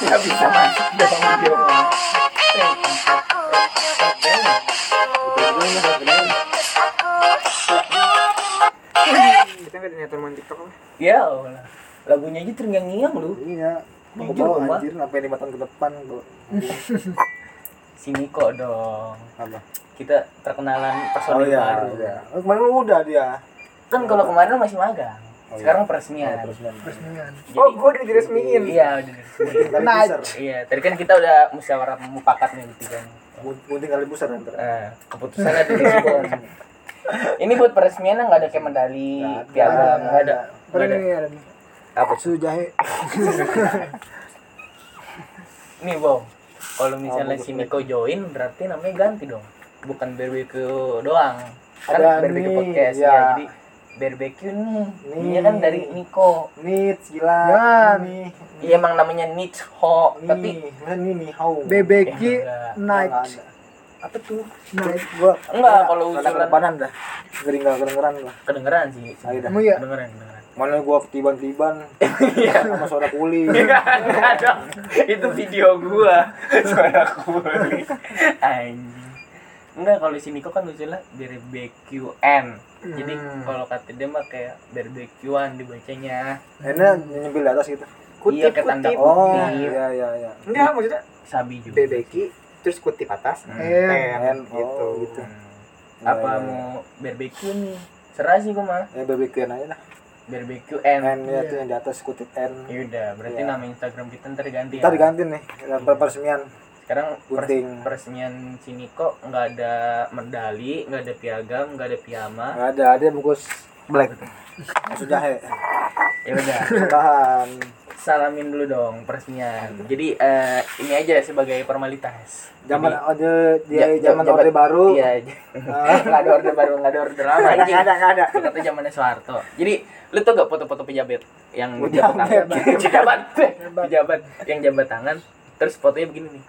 Nggak bisa masuk video. Kita nggak niatan main TikTok? Ya Allah. Lagunya aja terngiang-ngiang lu. Iya. Mau Jujur, anjir sampai lima tahun ke depan gua. Sini kok dong. Apa? Kita perkenalan Oh personil iya, baru. iya. Oh, kemarin udah dia. Kan kalau kemarin masih magang. Oh, iya. Sekarang peresmian. Terus dan. Resmian. Jadi- Oh, gua udah diresmiin. Iya, udah diresmiin. Besar. Iya, tadi kan kita udah musyawarah mufakat nih bertiga nih. Gunting kali besar ntar. Eh, keputusan ada di Sibon. Ini buat peresmian nggak ada kayak medali, piagam, nggak ada. Nih. Apa Susu jahe. Nih, Bang. Kalau misalnya Oh, si Niko join berarti namanya ganti dong. Bukan barbecue doang. Kan nih, podcast ya. ya. Jadi barbecue nih. Nih. Ini kan dari Niko. Nits gila. Jangan. Nih. Iya emang namanya Nicho, Nih, tapi Masa nih nih how. BBQ Ya, enggak. night. Apa tuh? Night. Gua Enggak, kalau usulan kedepanan dah. Gering gak kedengeran gua. kedengeran sih. Ayo dah. Kamu ya? Kedengeran, kedengeran. Mana gua ketiban-tiban Iya. sama soda kuli. Enggak dong. Itu video gua. Suara kuli. Anjing. Enggak kalau sini kok kan usulnya BBQN. Jadi Hmm. kalau kata dia mah kayak barbekyuan dibacanya. Enak nyempil di atas gitu. iya kayak tanda kutip. Oh, kutip. iya iya iya. Enggak, maksudnya Sabi juga. BBQ terus kutip atas. Hmm. Eh, N N, oh, gitu. gitu. Hmm. Apa Iya, iya, mau barbecue nih? Serah sih gua mah. Ya BBQ aja dah. BBQN. N ya Iya. tuh yang di atas kutip N. Yaudah, berarti Iya. nama Instagram kita ntar ganti Kita ya. diganti nih, dan Sekarang pers- gunting. peresmian sini kok nggak ada medali, nggak ada piagam, nggak ada piyama. Nggak ada, ada bungkus black. Masuk jahe. Ya udah, salamin dulu dong peresmian. Jadi eh, ini aja sebagai formalitas. Zaman ada dia zaman orde baru. Iya, Ah. nggak ada orde baru, nggak ada orde lama. Nggak ada, nggak ada, Kata zamannya Soeharto. Jadi lu tau gak foto-foto pejabat yang Pejabat. jabat tangan, pejabat, pejabat yang jabat tangan, terus fotonya begini nih.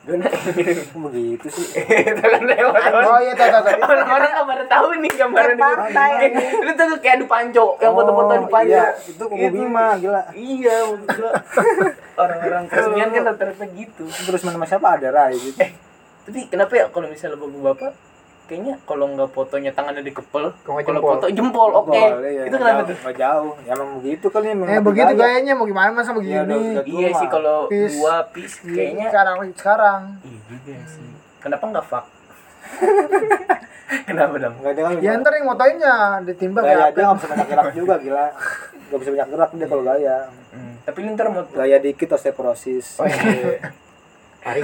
Guna Kok begitu sih. itu kan lewat Oh iya, tahu tahu. tahu. orang-orang nggak pada tahu nih gambaran partai, Kayak- lu tuh kayak adu panco yang foto-foto adu Oh, panco Iya, itu kubu Gitu. Bima gila. iya orang-orang peresmian kan rata-rata gitu Terus nama siapa ada Rai gitu. eh tapi kenapa ya kalau misalnya bapak-bapak kayaknya kalau nggak fotonya tangannya dikepel Kalau foto jempol oke Boleh, ya. itu kenapa Jauh- tuh nggak jauh. Ya emang begitu kali ya. Eh begitu gayanya mau gimana masa Iya, udah- begini? udah. iya sih kalau dua piece Iya, kayaknya sekarang sekarang. iya juga sih kenapa nggak fuck kenapa dong Enggak dia kan Ya ntar yang motoinnya ditimbang gaya ya. dia nggak bisa banyak gerak juga gila. Nggak bisa banyak gerak dia kalau gaya. Hmm, tapi ntar mau Gaya dikit osteoporosis. Oh, iya. Mati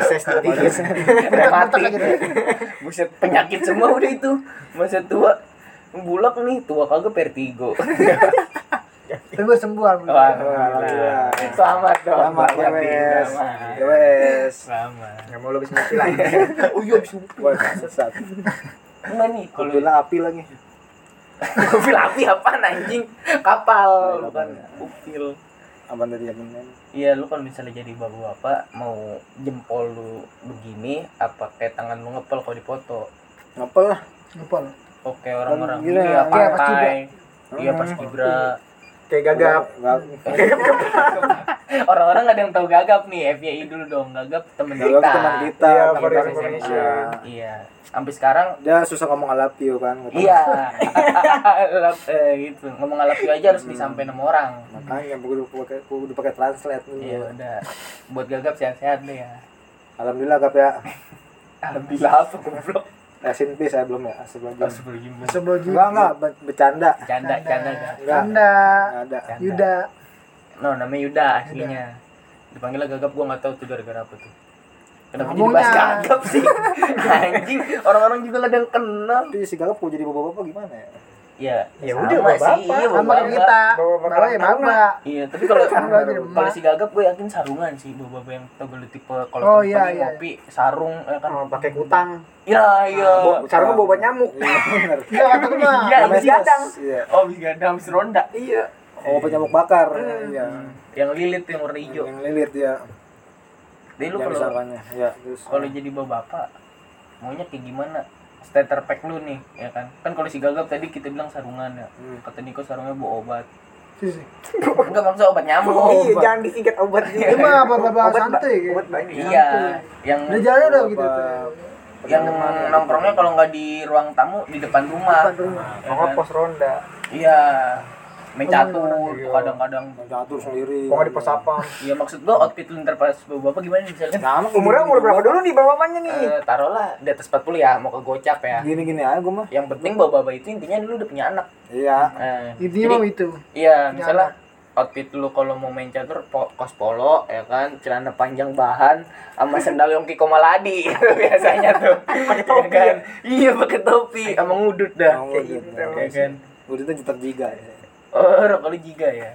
aja deh. buset penyakit semua udah itu masa tua bulak nih tua kagak vertigo Tapi gue sembuh alhamdulillah. alhamdulillah. selamat dong Selamat ya wes. selamat. Ya wes. selamat Nggak mau lebih mati lagi. oh iya bisa Wah, sesat. enggak nih kalau Kalau api lagi. mobil api apaan anjing kapal bukan mobil Abang tadi yang. Iya lu kalau misalnya jadi bapak-bapak mau jempol lu begini apa kayak tangan lu ngepel kalau dipoto Ngapel lah. Ngepol. oke orang-orang Gila, gini ya pantai iya Hmm. pas kibra Kayak gagap. Orang-orang ada yang tahu gagap nih FYI dulu dong gagap temen Gak kita teman kita. Iya, teman for kita information. SMA. iya sampai sekarang Dia susah ngomong I love you kan. Iya eh, gitu ngomong alap aja harus disampaikan sama orang Makanya gue udah pakai gue udah pakai translate nih. iya udah buat gagap sehat-sehat deh ya Alhamdulillah gap ya. alhamdulillah apa goblok Rest in peace saya belum ya. Sebelum Astagfirullahaladzim. Sebelum Enggak enggak be- bercanda. canda canda gak Enggak. Anda Enggak ada. Canda. Yuda no namanya Yuda aslinya dipanggilnya gagap gua nggak tahu tuh gara-gara apa tuh kenapa jadi bahas gagap sih anjing orang-orang juga ada yang kenal Tapi si Gagap mau jadi bapak-bapak gimana ya? Ya Ya sama udah, sih bapak. iya sama kayak bapak kita. Bawa-bawa Bawa ya bapak. Iya, tapi kalau kalau si gagap gue yakin sarungan sih, bapak yang togel tipe kalau Oh, iya, iya. ngopi sarung ya kan. Oh, pakai kutang. Iya, iya. Bo- Sarungnya bawa nyamuk. Iya benar. Iya kata gue mah. Iya, iya. Stas. Iya. Oh, bisa ada habis ronda. Iya. Oh, penyamuk bakar. Iya. Yang lilit yang warna hijau. Yang lilit ya. Jadi lu kalau. Ya, kalau jadi bapak maunya kayak gimana? Starter pack lu nih, ya kan? Kan kalau si gagap tadi kita bilang sarungan ya. Hmm. Kata Niko sarungnya bawa obat. Enggak maksudnya obat nyamuk Oh, iya, obat. jangan disingkat obat juga. Itu mah apa-apa Obat kayak. Obat banyak. iya yang Udah jalan udah gitu. Apa- yang nongkrongnya kalau nggak di ruang tamu di depan rumah Depan rumah. Ya kan? pos ronda. iya main catur Iya. kadang-kadang Main catur sendiri. Nggak di pos sapam. Iya maksud gua outfit lu ntar pas bapak gimana misalnya Sama Umurnya umur berapa dulu nih bapak-bapaknya nih? Eh, taruhlah di atas 40 ya mau ke gocap ya Gini-gini aja gue mah. yang penting bapak-bapak itu intinya dulu udah punya anak Iya. Eh, Intinya mau itu. iya Punya misalnya outfit lu kalau mau main catur po kos polo ya kan celana panjang bahan sama sendal yongki komaladi biasanya tuh pakai topi kan? iya pakai topi sama ngudut dah Kayak gitu. gitu. ya kan Udah itu juta giga ya. Oh rokok lu giga ya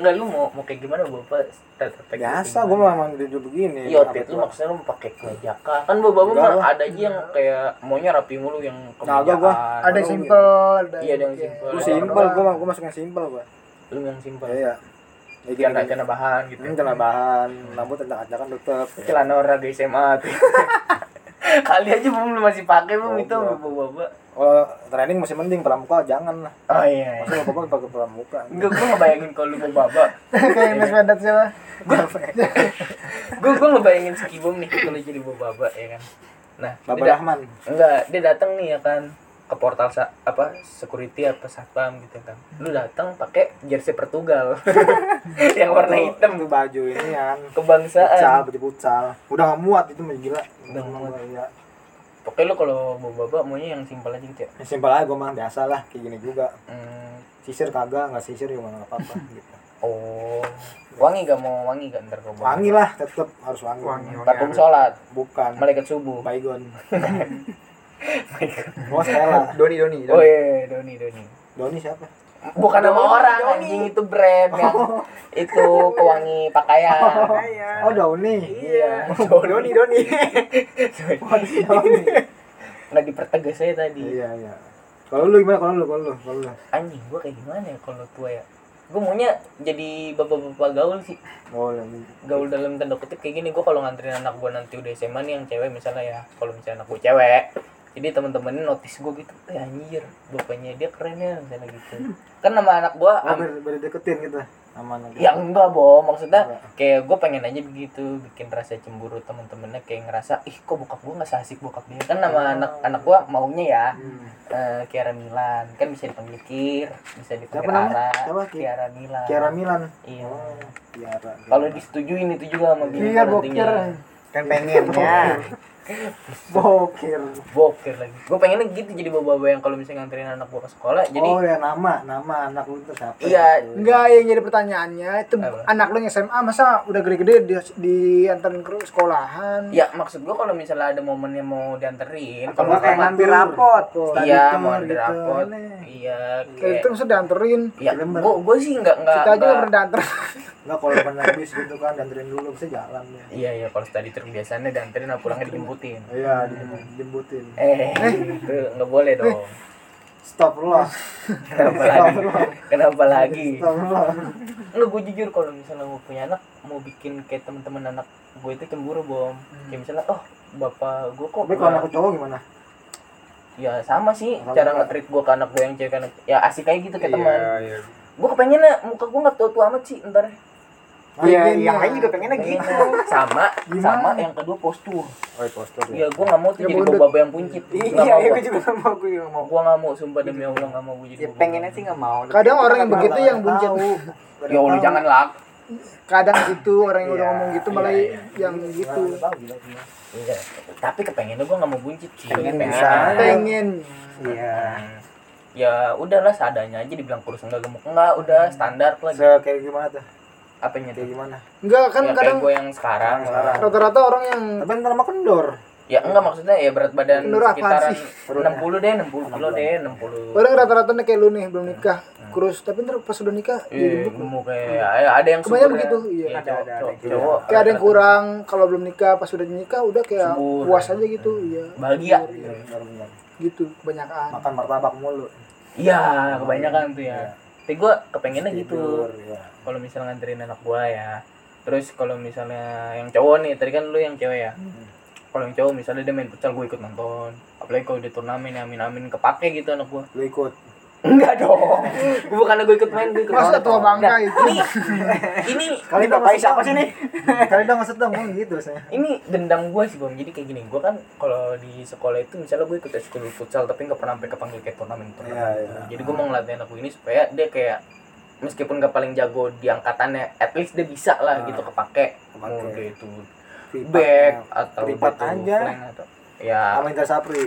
Enggak lu mau mau kayak gimana bapak Tet- tet- Biasa gue memang hidup begini. Iya, outfit lu maksudnya lu mau pakai kemejakan. Kan bapak lah. ada aja yang kayak maunya rapi mulu yang Kagak gua. Ada simple, ada Iya, ada yang simple. Lu simpel, gue gue masuk yang simpel gue. Lu yang simpel. Iya. Ya, gini, Celana celana bahan gitu. Hmm, celana bahan, rambut acak-acakan tetep. Celana olahraga SMA tuh. Kali aja belum lu masih pakai belum itu Goblok. bapak-bapak. Kalau training masih mending pramuka jangan lah. Oh iya. iya. Masa bapak pakai pramuka. Enggak, gua ngebayangin kalau lu bapak. kayak Mas Vedat siapa? Gua gua ngebayangin si Kibom nih kalau jadi bapak ya kan. Nah, Bapak Rahman. enggak, dia datang nih ya kan ke portal sa- apa security apa satpam gitu kan. Lu datang pakai jersey Portugal. yang warna Atau hitam itu baju ini kan. Kebangsaan. baju futsal. Udah gak muat itu mah gila. Udah muat. Iya. Pokoknya lu kalau bawa bapak maunya yang simpel aja gitu ya. Ya, simpel aja gue mah biasa lah kayak gini juga. Hmm, Sisir kagak, nggak sisir juga nggak apa-apa gitu. oh, wangi gak mau wangi gak ntar bapak? Wangi lah, tetep harus wangi. Wangi, wangi. Parfum sholat, Bukan. malaikat subuh. Baygon. Gua Stella. Doni Doni. Oh Doni. iya, Doni Doni. Doni siapa? Bukan nama orang, Doni. anjing itu brand yang itu pewangi pakaian. Iya. Oh Doni. Iya, Doni Doni. Doni. Nggak dipertegas saya tadi. Iya iya. Kalau lu gimana? Kalau lu, kalau lu, kalau lu. Anjing, gua kayak gimana ya kalau tua ya? Gua maunya jadi bapak-bapak gaul sih. Oh, lebih. gaul dalam tanda kutip kayak gini gue kalau nganterin anak gue nanti udah SMA nih yang cewek misalnya ya kalau misalnya anak gue cewek jadi temen-temennya notice gue gitu eh anjir bapaknya dia keren ya misalnya gitu kan nama anak gue Oh, biar, biar deketin gitu. Aman aja. ya enggak bo maksudnya Enggak. kayak gue pengen aja begitu bikin rasa cemburu temen-temennya kayak ngerasa ih kok bokap gue nggak seasik bokap dia kan nama anak anak gue maunya ya Hmm. eh, Kiara Milan kan bisa dipanggil Kir bisa dipanggil? Ara? Kiara Milan Kiara Milan. iya Oh, Kiara. kalau disetujuin itu juga sama bini Iya. Kan pengennya. Bokir. bokir lagi gue pengennya gitu jadi bawa-bawa yang kalau misalnya nganterin anak gue ke sekolah jadi oh ya nama, nama anak lu tuh siapa? Iya. Enggak, yang jadi pertanyaannya itu Apa? anak lu yang SMA masa udah gede-gede di diantarin ke sekolahan. ya maksud gue kalau misalnya ada momen yang mau dianterin Atau kalau kayak ngambil rapot. Iya mau ada gitu. rapot iya Kayak itu masa dianterin. ya Lembar. gue gue sih nggak nggak Kita aja pernah dianter. Enggak kalau pernah bis gitu kan dianterin dulu bisa jalan ya. iya iya kalau tadi terus biasanya dianterin nah pulangnya dijemputin Iya, dijemputin. eh itu nggak boleh dong. Stop lu lah. kenapa lagi? Kenapa lagi? Stop lu lah. Enggak, gue jujur kalau misalnya mau punya anak mau bikin kayak teman-teman anak gue itu cemburu bom. Kayak misalnya oh bapak gue kok Tapi kalau anak cowok gimana? ya sama sih Sama cara nge-treat gue ke anak gue yang cewek anak ya asik kayak gitu kayak teman. iya. gue kepengennya muka gue nggak tua tua amat sih ntar Iya, yang ya. lain juga pengennya gitu. Sama Gimana? sama yang kedua postur Oh, iya, postur ya ya. gue nggak mau tuh Ya, jadi bapak yang puncit Iya, iya, gue gue juga gak mau, gue juga mau. gue nggak mau sumpah demi allah nggak mau gue jadi Ya pengennya sih gak mau. Kadang orang yang begitu yang buncit. ya allah jangan lah Kadang gitu orang yang udah Iya, ngomong gitu malah iya, yang gitu. Iya. tapi kepengennya gue nggak mau buncit sih Pengen Pengen. Iya. ya udahlah seadanya aja dibilang kurus enggak gemuk enggak udah standar lah Se kayak gimana tuh? Apanya Kayak tuh gimana? Enggak kan ya, kadang gue yang sekarang rata-rata orang yang Tapi ntar sama kendor. ya enggak maksudnya ya berat badan apa sekitaran sih? 60 deh 60 kilo deh 60 orang rata-rata nih kayak lu nih belum nikah kurus tapi ntar pas udah nikah jadi Iya, gemuk. gemuk kayak ya, ada yang Kebanyakan ya. begitu, iya. Iya, Ada, cowok, ada, cowok, ada. cowok, kayak ada yang kurang kalau belum nikah pas udah nikah udah kayak Subur. puas aja gitu iya Bahagia. Iya, gitu kebanyakan Makan martabak mulu. Iya, kebanyakan tuh ya. Tapi gue kepengennya gitu. Ya. Kalau misalnya nganterin anak gua ya. Terus kalau misalnya yang cowok nih, tadi kan lu yang cewek ya. Hmm. Kalau yang cowok misalnya dia main futsal gue ikut nonton. Apalagi kalau di turnamen ya amin-amin kepake gitu anak gua. Lu ikut. Enggak dong. Bukan gue ikut main, gue ikut Masa tua bangka Nah, itu? Ini ini Kali Bapak siapa sih nih? Kali dong maksud dong gitu saya. ini dendam gue sih bang jadi kayak gini gue kan kalau di sekolah itu misalnya gue ikut ekskul futsal tapi nggak pernah sampai kepanggil kayak turnamen turnamen Iya, gitu. iya. jadi gue mau ngelatih aku ini supaya dia kayak meskipun gak paling jago di angkatannya at least dia bisa lah Ah. gitu kepake Kepake. mau dia itu back ya. atau Privat dia itu aja. atau ya Sama Inter Sapri.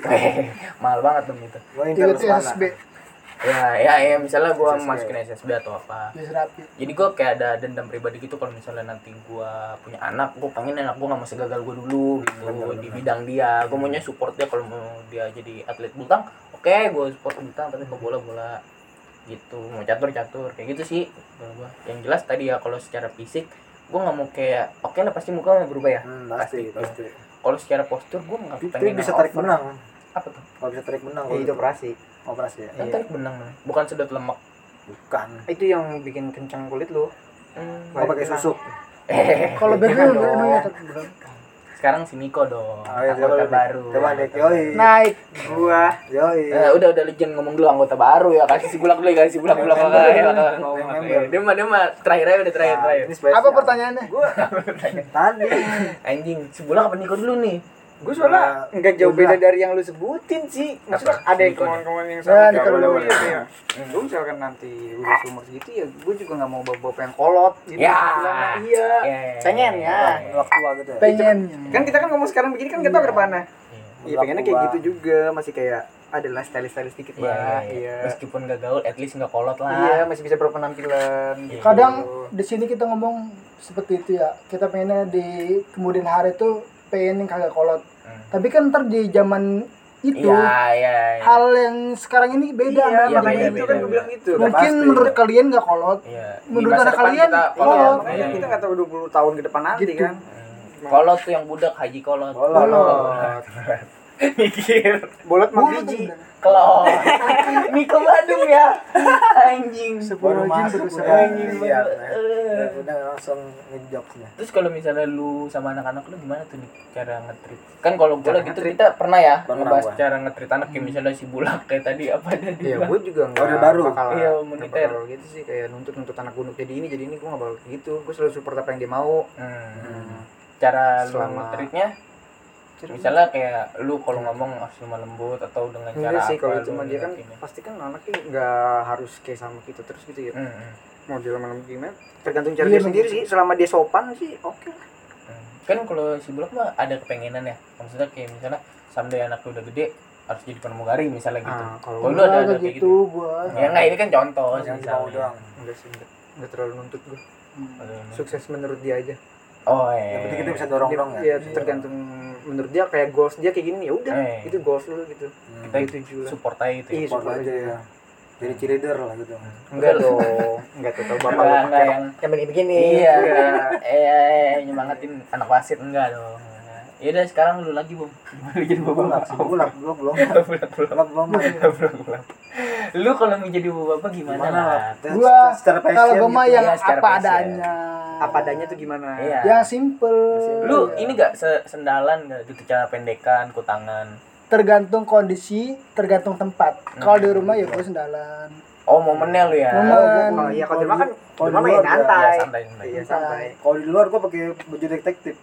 mahal banget dong gitu Gua Inter Itu. SSB. Ya ya ya misalnya gue masukin SSB atau apa jadi gue kayak ada dendam pribadi gitu kalau misalnya nanti gue punya anak gue pengen anak gue nggak mau segagal gue dulu gitu Bener, di bener. bidang dia gue maunya support dia kalau mau dia jadi atlet bultang oke gue support bultang tapi ke bola bola gitu mau catur catur kayak gitu sih yang jelas tadi ya kalau secara fisik gue nggak mau kayak oke lah pasti muka mau berubah ya Hmm, pasti, Pasti. pasti. kalau secara postur gue nggak Tapi pengen bisa tarik over. benang. apa tuh Kalau bisa tarik benang. Ya, kalau itu operasi. Operasi ya. kan Iya. tarik benang namanya. bukan sedot lemak Bukan. Itu yang bikin kencang kulit lu. Hmm. Mau pakai susuk. Kalau Jangan ya tapi berat. sekarang si Niko dong Oh, iya, anggota coba, baru Coba deh, yoi. Naik. Gua Yoi. Eh, udah udah legend ngomong dulu anggota baru ya kasih si bulak dulu ya, kasih bulak bulak ya, dia mah dia mah terakhir aja udah terakhir Nah, terakhir. Apa pertanyaannya? Gua tadi. anjing si bulak apa Niko dulu nih Gue soalnya Nah, enggak jauh beda dari yang lu sebutin sih. Maksudnya Apa? ada yang ya? kemauan-kemauan yang Ya, sama kayak Nikon lu gitu ya. Gue misalkan nanti udah seumur segitu ya gue juga nggak mau bawa-bawa yang kolot gitu. Ya. Iya. Ya, Pengen ya. Waktu tua gitu ya. Pengen. Kan kita kan ngomong sekarang begini kan kita tahu ke depannya. Iya. Iya pengennya kayak gitu juga masih kayak adalah stylist-stylist dikit Iya, bah. iya. Iya. meskipun gak gaul at least gak kolot lah Iya, masih bisa berpenampilan. Iya. gitu. Kadang di sini kita ngomong seperti itu ya. Kita pengennya di kemudian hari itu pengen yang kagak kolot. Hmm. Tapi kan ntar di zaman itu iya iya iya. hal yang sekarang ini beda. Iya, Iya, makanya beda, itu beda, kan gue bilang gitu. Udah Mungkin pasti. menurut kalian gak kolot. Iya. Di Menurut anak kalian, kita Iya, kolot. makanya kita nggak tahu 20 tahun ke depan nanti Gitu. kan. Hmm. kolot tuh yang budak haji kolot Kolot. Kolot. Mikir Bolot mah Mulut biji. udah. Kelot. Niko Badung ya. Anjing. Baru masuk berusaha. udah. Anjing Iya. Udah- Udah langsung ngejokesnya. Terus kalau misalnya lu sama anak-anak lu gimana tuh nih cara ngetrit? Kan kalau gue lagi tuh kita pernah ya Pernah ngebahas gua. cara ngetrit anak kayak misalnya si bulak kayak tadi apa ada di Iya, gue juga nggak Orde baru. Iya, militer. gitu sih kayak nuntut nuntut anak gue untuk jadi ini jadi ini gue nggak bakal gitu gue selalu support apa yang dia mau Hmm. Cara lu Selama- ngetritnya misalnya kayak lu kalau ngomong harus lemah lembut atau dengan cara enggak sih apa kalau cuma dia kan ngetinnya? pasti kan anaknya nggak harus kayak sama kita terus gitu ya Hmm, hmm. mau dia lama-lama gimana tergantung cara Iya, dia sendiri sih selama dia sopan sih oke lah Hmm. kan kalau si bulak mah ada kepengenan ya maksudnya kayak misalnya someday anak lu udah gede harus jadi pramugari misalnya gitu Ah, kalau lu Gua ada- ada kayak gitu gua. ya enggak ini kan contoh Yang misalnya. doang. enggak sih enggak, enggak terlalu nuntut gue Ada- sukses menurut dia aja oh Yang iya penting kita bisa dorong dong ya. ya tergantung menurut dia kayak goals dia kayak gini ya udah Eh. itu goals lu gitu Hmm. Kita itu lah support aja itu ya. Iya, Support aja ya. Jadi cheerleader lah gitu. enggak dong enggak tuh bapak Enggak, lu enggak pakai yang yang begini begini iya eh, eh, nyemangatin anak wasit enggak dong ya udah sekarang lu lagi bung jadi Gua bapak bulak, sih, bulak, gua belum. Bulak, bulak. Bulak belum. lu kalau mau jadi bapak gimana, Gimana lah? Gua secara passion kalau gua mah gitu. yang Iya, apa adanya. apa adanya tuh gimana Iya. Yang simple. lu ini gak se- sendalan gak gitu cara pendekan kutangan tergantung kondisi, tergantung tempat. Kalau Hmm. di rumah ya gua sendalan. Oh momennya lu ya Momen. oh iya kalau di rumah kan Kalau di rumah main ya, santai ya santai santai iya santai Kalau di luar gua pakai baju detektif.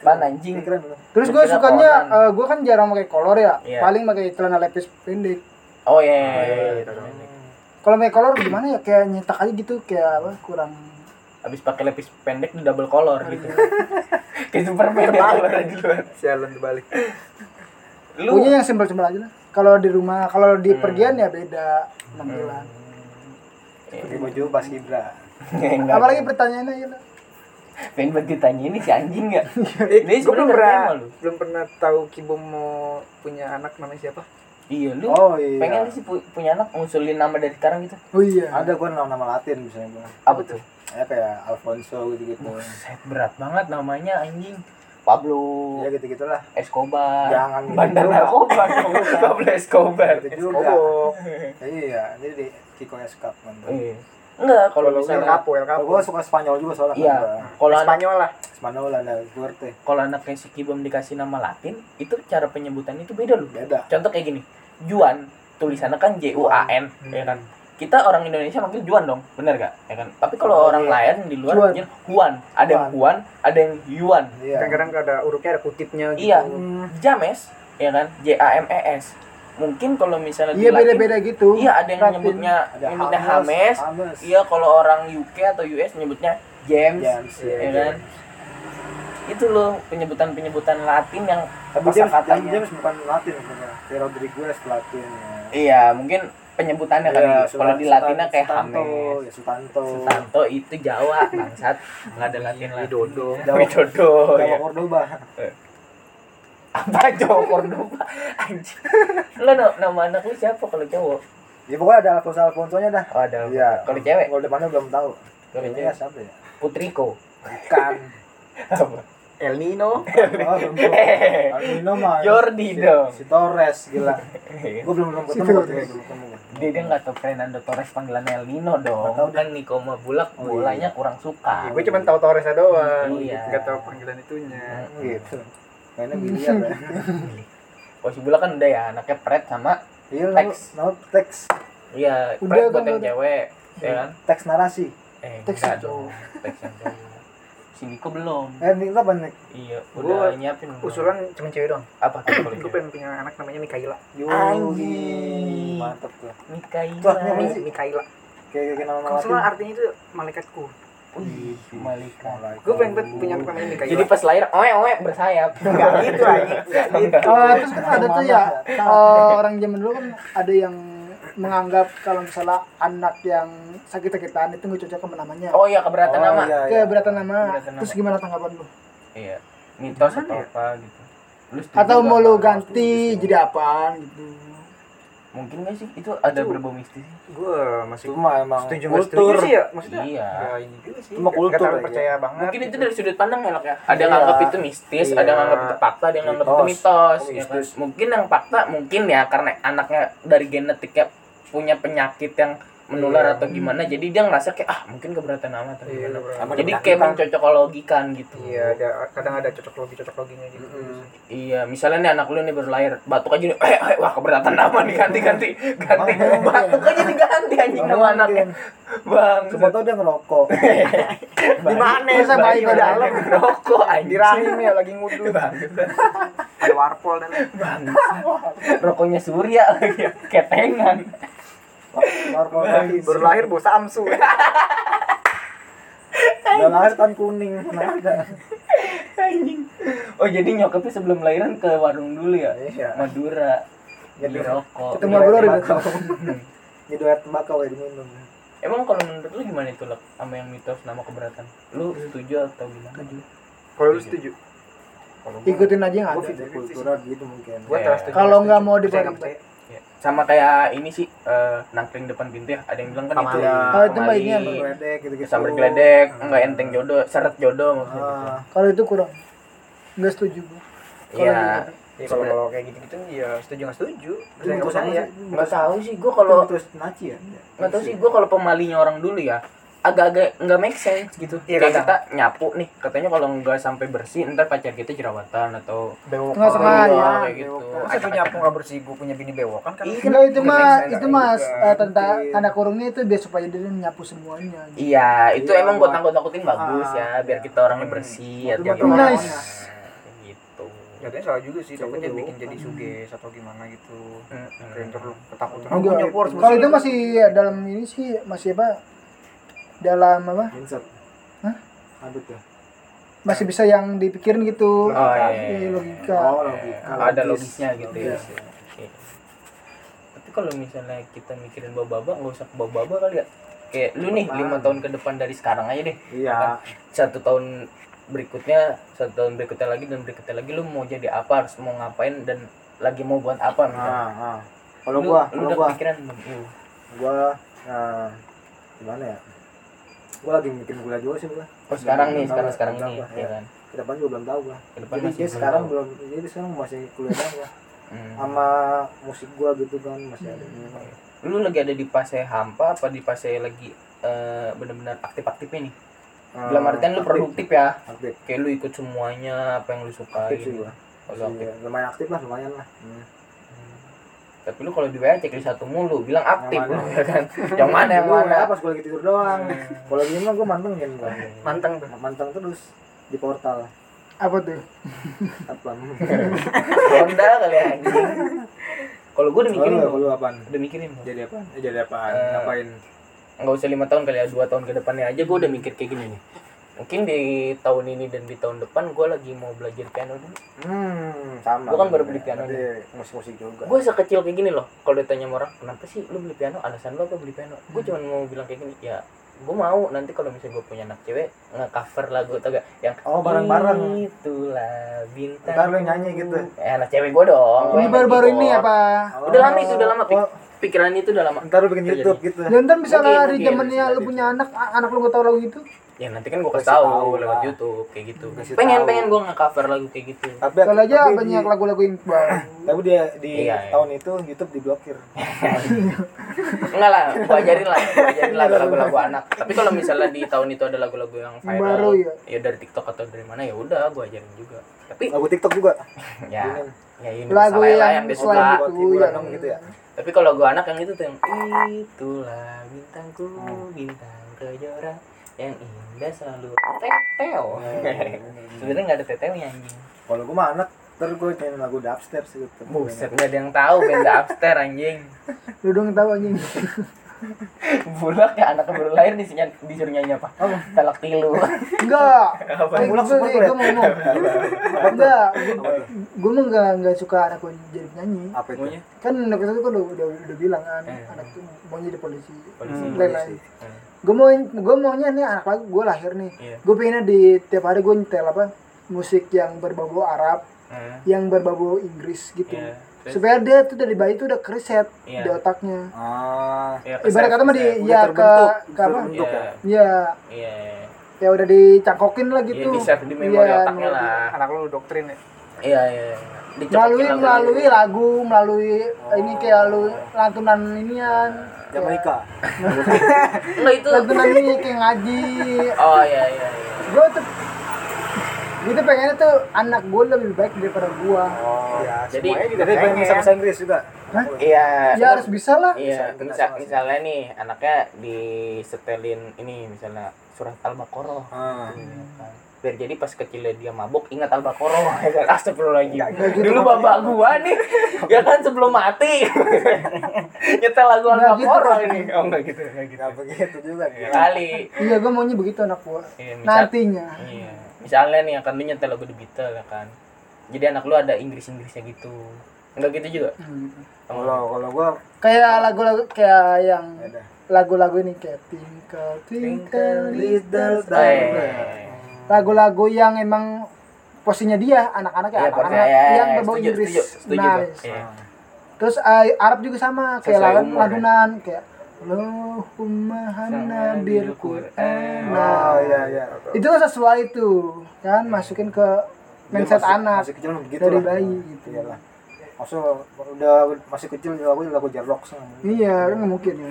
pan anjing Ini keren loh. Terus Gua sukanya, eh, gue kan jarang pakai kolor ya. Iya. Paling pakai celana lepis pendek. oh iya, iya, Oh, iya, iya, iya, iya. iya. Kalau pakai kolor gimana ya? Kayak nyetak aja gitu, kayak apa? Kurang. habis pakai lepis pendek di double color gitu kayak superman ya color di luar sialan terbalik lu Punya yang simpel-simpel aja lah. Kalau di rumah, kalau di Hmm. pergian ya beda penampilan. Pakai baju pas kibra. Enggak. Apalagi pertanyaannya ya lah. pengen banget ditanya ini si anjing nggak eh, Ini gue belum pernah belum pernah tahu Kibo mau punya anak namanya siapa iya lu Oh iya. pengen sih pu- punya anak ngusulin nama dari sekarang gitu Oh iya. Ada gua nama-nama Latin misalnya gua. apa tuh Ya kayak Alfonso gitu-gitu. Set berat banget namanya anjing Pablo. Ya gitu-gitulah. Escobar. Jangan gitu bandar narkoba. Pablo Escobar. Gitu juga. Kobok Iya, jadi di Kiko Escap. Eh, enggak kalau El misalnya Capo El Capo gua suka Spanyol juga soalnya iya. Kalau Spanyol lah. Spanyol ada Duarte. kalau anak kayak si Kibom dikasih nama Latin itu cara penyebutan itu beda loh. Beda. contoh kayak gini. Juan tulisannya kan J U A N ya kan kita orang Indonesia manggil Juan dong bener gak ya kan? Tapi kalau orang lain di luar Juan. manggil Juan. Ada yang Juan. Ada yang Yuan. Iya. kadang-kadang ada hurufnya ada kutipnya gitu. Iya. James ya kan? J A M E S. Mungkin kalau misalnya di Iya beda-beda gitu. iya ada yang Latin. nyebutnya Ada nyebutnya Hames, iya kalau orang UK atau US nyebutnya James, James, ya iya, kan itu loh penyebutan penyebutan Latin yang Tapi James, katanya James bukan Latin sebenarnya. Rodriguez Latin. ya. iya mungkin penyebutannya kali Iya, kalau di Latinnya kayak Sutanto, Hames ya Sutanto. Sutanto itu Jawa bangsat nggak ada Latin Latin Widodo. Jawa- Widodo Jawa ya. Cordoba. apa Jawa Cordoba anjing lo no, nama anak lu siapa kalau cowok Ya pokoknya ada Alfonso Alfonsonya dah. oh ada Iya. kalau cewek Kalau depannya belum tahu. kalau Kayaknya cewek siapa ya? Putriko Bukan. apa El Nino Oh, tahu. Albino mah. Jordi si, dong. Si Torres gila. Gue belum belum Si ketemu Torres. dia dia nggak tahu Fernando Torres panggilan El Nino dong tahu kan Nico sama Bulak Oh, bolanya kurang suka gue cuma tahu Torresnya doang Iya. nggak tahu panggilan itunya Gitu. Kayaknya biliar ya. oh si Bulak kan udah ya anaknya Pret sama Iya, Teks. no, teks. iya kan buat yang cewek ya kan Teks narasi. eh Teks yang dong teks yang cowok si Nico belum Eh, ini apa nih? iya Gua udah nyiapin belum? usulan cuma cewek doang apa gue pengen punya anak namanya Mikaela Anjing. Mantap tuh. Sih? Mikaela Kayak kayak nama kalau salah artinya itu malaikatku Wih, Malika. gue pengen banget punya anak namanya Mikaela Jadi pas lahir, oe oe bersayap. Enggak gitu anjing enggak gitu Oh, terus kan ada tuh ya eh, orang zaman dulu kan ada yang menganggap kalau misalnya anak yang sakit-sakitan itu nggak cocok sama namanya. Oh iya keberatan Oh, nama. iya, iya. Keberatan nama. Keberatan nama. Terus gimana tanggapan lu? Iya. Mitos atau ya? apa gitu. Lu Atau mau lu ganti sih. jadi apaan gitu? Mungkin gak sih? Itu ada berbau mistis. gue masih Cuma emang setuju kultur. sih ya maksudnya Iya. ya ini juga sih Cuma kultur aja. percaya banget Mungkin itu gitu. dari sudut pandang ya, Lok, ya. Ada yang Iya. nganggap itu mistis, ada yang nganggap itu fakta, ada yang nganggap itu Mitos. mitos. Oh, ya kan? Mungkin yang fakta mungkin ya karena anaknya dari genetiknya punya penyakit yang menular Iya. atau gimana jadi dia ngerasa kayak ah mungkin keberatan nama atau Iya, gimana jadi kayak kita. mencocokologikan gitu iya ada kadang ada cocok logi cocok loginya gitu Mm-mm. Iya, misalnya nih anak lu nih baru lahir, batuk aja nih, eh, eh, wah keberatan nama nih ganti ganti ganti, Emang batuk aja diganti anjing nama anaknya, bang. Cuma tau dia ngerokok. di mana Masa bayi di pada dalam rokok di anjing. rahim ya lagi ngudu ada warpol dan Bang. Rokoknya Surya lagi, ketengan. Lagi. baru lahir bau samsu Udah lahir kan kuning. Mana ada. Anjing. Oh jadi nyokapnya sebelum lahiran ke warung dulu ya? Iya. Madura. Jadi Beli rokok. Ketemu Bro di Jadi air tembakau kayak diminum. Emang kalau menurut lu gimana itu Lek? sama yang mitos nama keberatan? Lu setuju atau gimana? kalau lu setuju Ikutin aja yang ada. kultural gitu mungkin. Iya. setuju Kalau setuju. nggak mau Percaya Sama kayak ini sih eh, nangkring depan pintu ya. Ada yang bilang kan itu. Pamali. Oh, itu pamali, ini yang Geledek geledek, enggak enteng jodoh, seret jodoh maksudnya gitu. Ah, Kalau itu kurang. Nggak setuju gua. Kalau Iya. gitu. Ya, kalau kalau kayak gitu-gitu ya setuju nggak setuju itu percaya nggak? Enggak tahu sih gua Kalau mitos Nazi ya? nggak tahu sih gua kalau pemalinya orang dulu ya agak-agak nggak make sense gitu. Iya, Kayak kita nyapu nih, katanya kalau nggak sampai bersih ntar pacar kita jerawatan atau bewok Nggak sengaja. Iya, kayak gitu. masa tuh nyapu nggak bersih gue punya bini bewokan kan Iya, Enggak itu Nggak mah itu mas eh, tentang Mungkin. tanda kurungnya itu biar supaya dia nyapu semuanya. gitu. Iya, itu Iya, emang buat nakut-nakutin bagus Ah, ya, biar iya. kita orangnya bersih Hmm. atau Itu gimana. nice. Kayak Gitu. Jatuhnya salah juga sih, takutnya dulu. bikin jadi suges atau gimana gitu. Mm-mm. Kayak ntar lu ketakutan. Oh, Aku Enggak. Kalau bersih. itu masih dalam ini sih masih apa? Dalam apa? Insert. Hah? Adut ya? Masih bisa yang dipikirin gitu. Oh, iya, Iya, iya. logika. Oh, logika. ada logis. logisnya gitu ya. Logis. Oke. Tapi kalau misalnya kita mikirin baba-baba nggak usah baba-baba kali ya. Kayak lu nih lima tahun ke depan dari sekarang aja deh. Iya. Satu tahun berikutnya, satu tahun berikutnya lagi dan berikutnya lagi lu mau jadi apa, harus mau ngapain dan lagi mau buat apa misalnya. Nah, nah. Kalau gua, lu kalau udah gua, belum? Lu. gua nah, gimana ya? Gua lagi bikin kuliah juga sih gua. Oh sekarang nih, sekarang tahu, sekarang ini, ya ya. kan. Depan juga belum tahu depan Jadi belum sekarang belum, jadi sekarang masih kuliah gua. Hmm. Sama musik gua gitu kan masih ada. Lu lagi ada di fase hampa apa di fase lagi eh, benar-benar aktif-aktifnya nih? Dalam artian lu Aktif. produktif ya, Aktif. kayak lu ikut semuanya apa yang lu suka Aktif sih gitu. gua. Kalau aktif. Iya, lumayan aktif lah, lumayan lah. Hmm. Tapi lu kalau di WA cek satu mulu bilang aktif Yang lu mana? ya kan? Yang mana yang mana? WA pas gue lagi tidur doang. Kalau gini mah gue mantengin gua. manteng tuh. Manteng terus di portal. Apa tuh? Apa? Honda kali ya anjing. Kalau gue udah mikirin Kalau apaan? Udah mikirin. Jadi apaan? Eh, jadi apaan? Eh. ngapain? nggak usah lima tahun kali ya dua tahun ke depannya aja gue udah mikir kayak gini nih mungkin di tahun ini dan di tahun depan gue lagi mau belajar piano dulu. Hmm sama Gua kan baru beli piano Nanti musik-musik juga. Gue sekecil kayak gini loh kalau ditanya sama orang kenapa sih lu beli piano? Alasan lu apa beli piano? Gue cuma mau bilang kayak gini ya gue mau. Nanti kalau misalnya gue punya anak cewek nge-cover lagu atau gak yang Oh, bareng-bareng. itulah bintang Ntar lu yang nyanyi gitu. eh anak cewek gue dong. Ini Main baru-baru ini apa? Udah lama itu udah lama. Oh, pikiran itu udah lama ntar lu bikin Terjadi. YouTube gitu ya ntar bisa Mungkin, mungkin. zamannya lu punya anak anak lu gak tau lagu itu ya nanti kan gue kasih tahu tahu lewat. YouTube kayak gitu Kasih pengen tahu. pengen gue nge-cover lagu kayak gitu tapi kalau aja tapi banyak lagu-lagu Iqbal tapi dia di Iya, iya. tahun itu YouTube diblokir enggak lah gue ajarin lah gue ajarin lah lagu-lagu anak tapi kalau misalnya di tahun itu ada lagu-lagu yang Yang viral baru ya? ya dari TikTok atau dari mana ya udah gue ajarin juga tapi lagu TikTok juga ya ya ini Lagu yang yang yang- gitu ya tapi kalau gue anak yang itu tuh yang itulah bintangku bintang kejora yang indah selalu. Teteo. Sebenarnya nggak ada teteonya anjing. Kalau gue mah anak ntar gue nyanyi lagu dubstep sih gitu. Buset nggak ada yang tahu band upstairs anjing. Lu dong tahu anjing bulak ya anak baru lahir disuruh disuruh nyanyi apa? Talak tilu. Enggak. Bulak gue super gue ya? mau ngomong. Enggak. Gue mah enggak enggak suka anak gue jadi nyanyi apa itu? Kan waktu itu kan udah udah, udah bilang kan Eh. anak tuh mau jadi polisi. Polisi. Lain-lain. Hmm. gue mau gue maunya nih anak lagu gue lahir nih. Iya. gue pengennya di tiap hari gue nyetel apa musik yang berbau Arab Hmm. yang berbau Inggris gitu. Iya. Supaya dia tuh dari bayi tuh udah kereset Iya. di otaknya ah Ya, ibarat kata mah di ya ke ke apa Iya. ya ya Iya. ya udah dicangkokin lah Iya, gitu di set di memori Iya, otaknya lah. anak lu doktrin ya Iya, iya. Dicokokin melalui lagu. melalui lagu melalui ini kayak lu lantunan inian Jamaika Enggak itu. lantunan ini kayak ngaji Oh iya iya iya. gue tuh tuh pengennya tuh anak gue lebih baik daripada gue oh ya Jadi- semuanya juga jadi pengen bisa bahasa Inggris juga Hah? Iya. ya harus bisa lah Iya, Bisa, misal, bisa. misalnya nih anaknya disetelin ini misalnya surat Al-Baqarah. ah. Kan. Biar jadi pas kecilnya dia mabuk ingat Al-Baqarah ya kan. Astagfirullahaladzim. gitu. Dulu bapak gua nih ya kan sebelum mati nyetel lagu gitu, Al-Baqarah Pak. ini. Oh enggak gitu, enggak gitu. begitu juga kali. iya gue maunya begitu anak gue Iya, misal, nantinya Iya. Misalnya nih akan lu nyetel lagu The Beatles ya kan. Jadi anak lu ada Inggris-Inggrisnya gitu. Enggak gitu juga. Hmm. kalau kalau gue kayak lagu-lagu kayak yang lagu-lagu ini kayak Twinkle Twinkle Little Star lagu-lagu yang emang posisinya dia anak-anak ya Iya, anak-anak yang berbau Setuju, Inggris setuju, setuju nice gua. Iya. terus eh, Arab juga sama kayak lagu umur, ya. lagunan kayak Allahumma hanna bil Qur'an. Oh nah iya iya. Itu sesuai tuh kan masukin ke mindset masih- anak. masih kecil begitu dari lah. bayi gitu. Iyalah maksudnya udah masih kecil lagu lagu jarlok sama iya kan nggak mungkin ya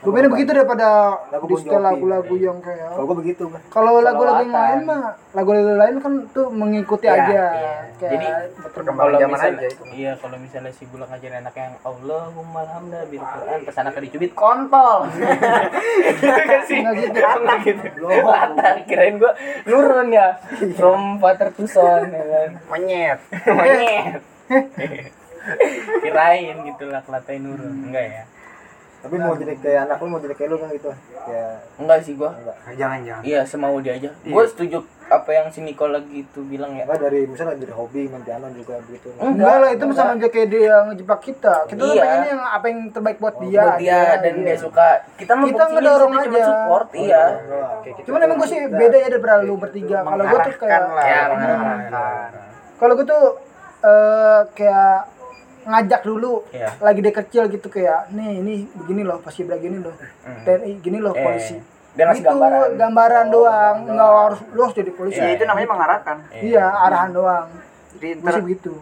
gue pengen begitu daripada Lagu di setel lagu-lagu yang kayak kalau gue begitu kan kalau lagu-lagu yang lain mah lagu-lagu lain kan tuh mengikuti Iya, aja iya. kayak Jadi, perkembangan Kalau zaman misalnya, aja itu iya kalau misalnya si bulak ngajarin anaknya yang Allahumma alhamdulillah bil Quran pas anaknya dicubit kontol. gitu kan sih? Nggak gitu. Enggak gitu. Lata, kirain gua nurun ya. From father to son ya kan. monyet Monyet. kirain gitu lah kelatain nurun. Enggak ya. tapi mau jadi kayak anak lu mau jadi kayak lu kan gitu. Kayak Enggak sih gua. enggak. Jangan jangan. Iya, semau dia aja. Gua setuju apa yang si Nicole lagi itu bilang ya. enggak dari misalnya dari hobi main piano juga begitu enggak. Lah itu sama aja kayak dia ngejebak kita. Kita tuh Iya. pengennya yang apa yang terbaik buat dia buat dia aja, dan iya. dia suka. Kita mah Kita ngedorong situ cuma aja. support iya. kayak gitu. cuman emang gue sih beda ya daripada lu bertiga. Kalau gue tuh kayak Ya, kalau gue tuh eh kayak ngajak dulu. Iya. lagi dia kecil gitu kayak nih ini begini loh pasti begini loh. TNI gini loh Eh, polisi. dia ngasih Gitu, gambaran. gambaran doang. nggak harus lu harus jadi polisi. Ya itu namanya mengarahkan. Iya arahan doang. Jadi sih begitu.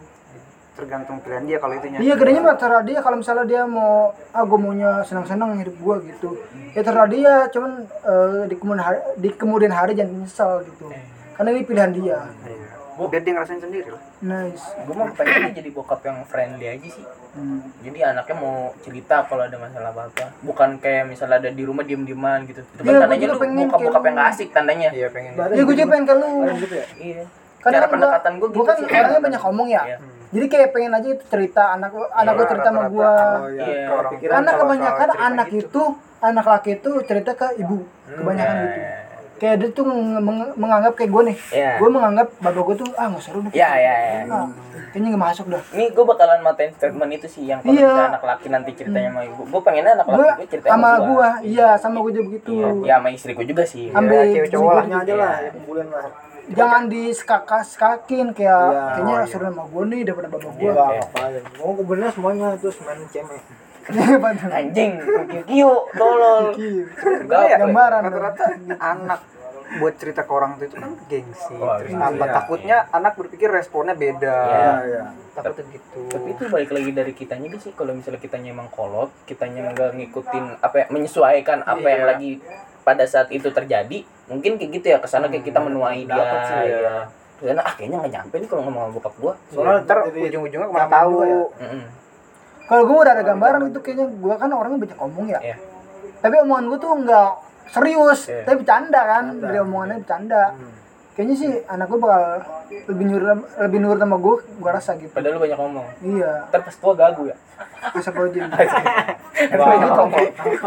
tergantung pilihan dia kalau itunya. Iya gedenya mah terserah dia. Kalau misalnya dia mau ah gue maunya senang-senang hidup gue gitu. Ya terserah dia cuman eh, di kemudian hari di kemudian hari jangan nyesel gitu. Karena ini pilihan dia Iya. biar dia ngerasain sendiri lah. Nice. Gue mah pengennya jadi bokap yang friendly aja sih. Hmm. jadi anaknya mau cerita kalau ada masalah apa apa bukan kayak misalnya ada di rumah diem dieman gitu. Itu kan tandanya lu pengen bokap bokap yang gak asik tandanya. Iya pengen. Ya gue juga pengen ke lu. Gitu ya? Iya. Kadang cara pendekatan gue gue gitu kan sih. orangnya banyak ngomong ya. Iya. jadi kayak pengen aja itu cerita anak anak gue Iya, cerita sama gue Oh iya. Karena kalau kebanyakan anak gitu. itu anak laki itu cerita ke ibu. Kebanyakan Iya. gitu kayak dia tuh meng- meng- menganggap kayak gue nih Iya. gue menganggap bapak gue tuh ah nggak seru deh Iya, iya, iya. Ah, kayaknya nggak masuk dah Ini gue bakalan matain statement itu sih yang kalau Iya. misalnya anak laki nanti ceritanya sama ibu. Gue pengennya anak gue laki gue ceritanya sama sama gue iya sama gue juga begitu Iya, ya sama istriku juga sih. ambil cewek cowok aja lah, ya kumpulin lah. jangan diskakaskakin kayak Iya. kayaknya Oh, iya. seru sama gue nih daripada bapak gue Iya. Enggak ngapain. Mau semuanya terus main cemek. Anjing, kiu tolol. Enggak ya, Gambaran. rata-rata anak buat cerita ke orang itu kan gengsi Oh, terus iya. apa takutnya anak berpikir responnya beda Iya. iya. takutnya gitu Tapi itu balik lagi dari kitanya sih. Kalau misalnya kitanya emang kolot, kitanya nggak ngikutin apa ya, menyesuaikan apa yang lagi pada saat itu terjadi, mungkin kayak gitu ya ke sana kayak kita menuai dia. Sih, ya. ya. Ah kayaknya nggak nyampe nih kalau ngomong sama bokap gua. Soalnya ntar ujung-ujungnya ke mana tahu ya. Kalau gue udah ada gambaran itu kayaknya gue kan orangnya banyak ngomong ya Iya. tapi omongan gue tuh nggak serius Iya. tapi bercanda kan Bercanda. dari omongannya bercanda Hmm. kayaknya sih anak gue bakal lebih nurut lebih nurut sama gue gue rasa gitu Padahal lu banyak ngomong. iya Ntar pas tua gagu ya. asal kalau jadi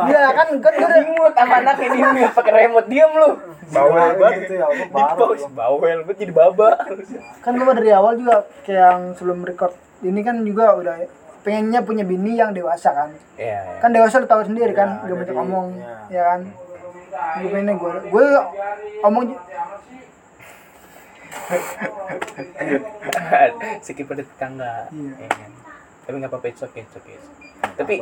iya kan kan gue udah Dimut sama anaknya di mute pakai remote diam lu. bawel banget itu ya, bawel banget jadi baba. kan gue dari awal juga kayak yang sebelum record ini kan juga udah pengennya punya bini yang dewasa kan Iya. kan dewasa lu tahu sendiri kan Ya, gak banyak ngomong ya. ya kan gue pengennya gue gue omong Sikit pada tetangga. Iya. Iya kan? Tapi nggak apa-apa it's okay, it's okay. Tapi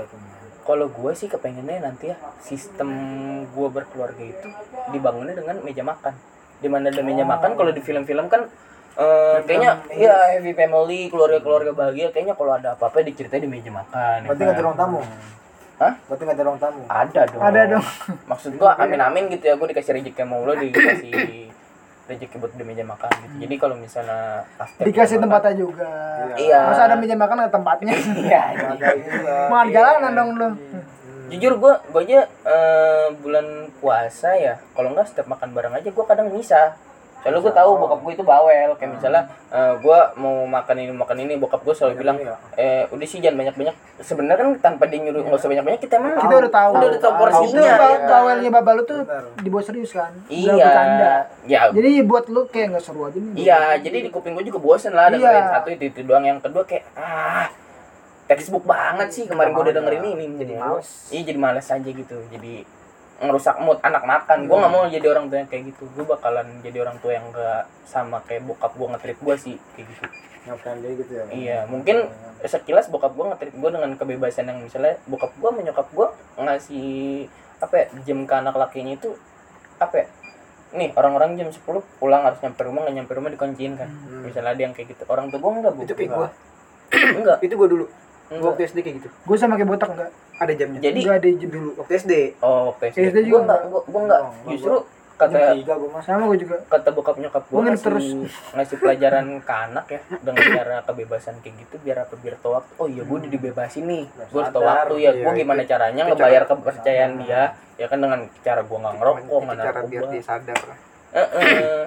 kalau gue sih kepengennya nanti ya sistem gue berkeluarga itu dibangunnya dengan meja makan. Di mana ada meja makan kalau di film-film kan eh, kayaknya ya happy family keluarga-keluarga bahagia kayaknya kalau ada apa-apa diceritain di meja makan. Berarti nggak ada ruang tamu. Hah? Berarti nggak ada ruang tamu. Ada dong. Ada dong. Maksud gua amin amin gitu ya, gua dikasih rezeki sama Allah dikasih rezeki buat di meja makan gitu. Jadi kalau misalnya dikasih tempatnya juga Iya. masa ada meja makan ada tempatnya Iya. Nggak ada juga. makan jalanan dong lu Jujur gua gua aja eh, bulan puasa ya, kalau enggak setiap makan bareng aja gua kadang bisa. Soalnya gua tahu bokap gua itu bawel, kayak misalnya eh, gua mau makan ini makan ini, bokap gua selalu bilang Iya. eh udah sih jangan banyak-banyak. Sebenarnya kan tanpa dia nyuruh nggak usah banyak-banyak kita emang kita udah tahu Udah udah tahu itu porsinya. ba- bawelnya babal lu tuh dibuat serius kan Iya. Ya jadi buat lu kayak nggak seru aja nih Iya, jadi di kuping gue juga bosen lah dengerin Iya. satu itu, itu doang. Yang kedua kayak ah textbook banget sih kemarin gue udah dengerin ini. Jadi males. Iya jadi males aja gitu. Jadi ngerusak mood anak makan. Gue nggak mau jadi orang tua yang kayak gitu. Gue bakalan jadi orang tua yang gak sama kayak bokap gue ngetrit gue sih kayak gitu. Yang friendly gitu ya. Iya, mungkin sekilas bokap gue ngetrit gue dengan kebebasan yang misalnya bokap gue menyokap gue ngasih apa ya jam ke anak lakinya itu apa ya nih orang-orang jam 10 pulang harus nyampe rumah nggak nyampe rumah dikunciin kan. Hmm. misalnya ada yang kayak gitu. Orang tua gue enggak bu. Itu kayak gua. Enggak itu gua dulu. Gua enggak waktu SD kayak gitu. Gue sama kayak botak enggak ada jamnya. Jadi enggak ada jam dulu waktu SD. Oh oke SD. Gue juga enggak gue gue enggak. Enggak, justru Jam kata tiga sama gue juga. kata bokap nyokap gue Gua ngasih, terus. ngasih pelajaran ke anak ya dengan cara kebebasan kayak gitu biar apa biar tahu waktu. Oh iya gue udah dibebasin nih. Gue tahu Sadar, waktu ya. Iya, gue gimana caranya ngebayar kepercayaan dia. Ya kan dengan cara gue nggak ngerokok itu nggak cara biar narkoba dia sadar. Eh.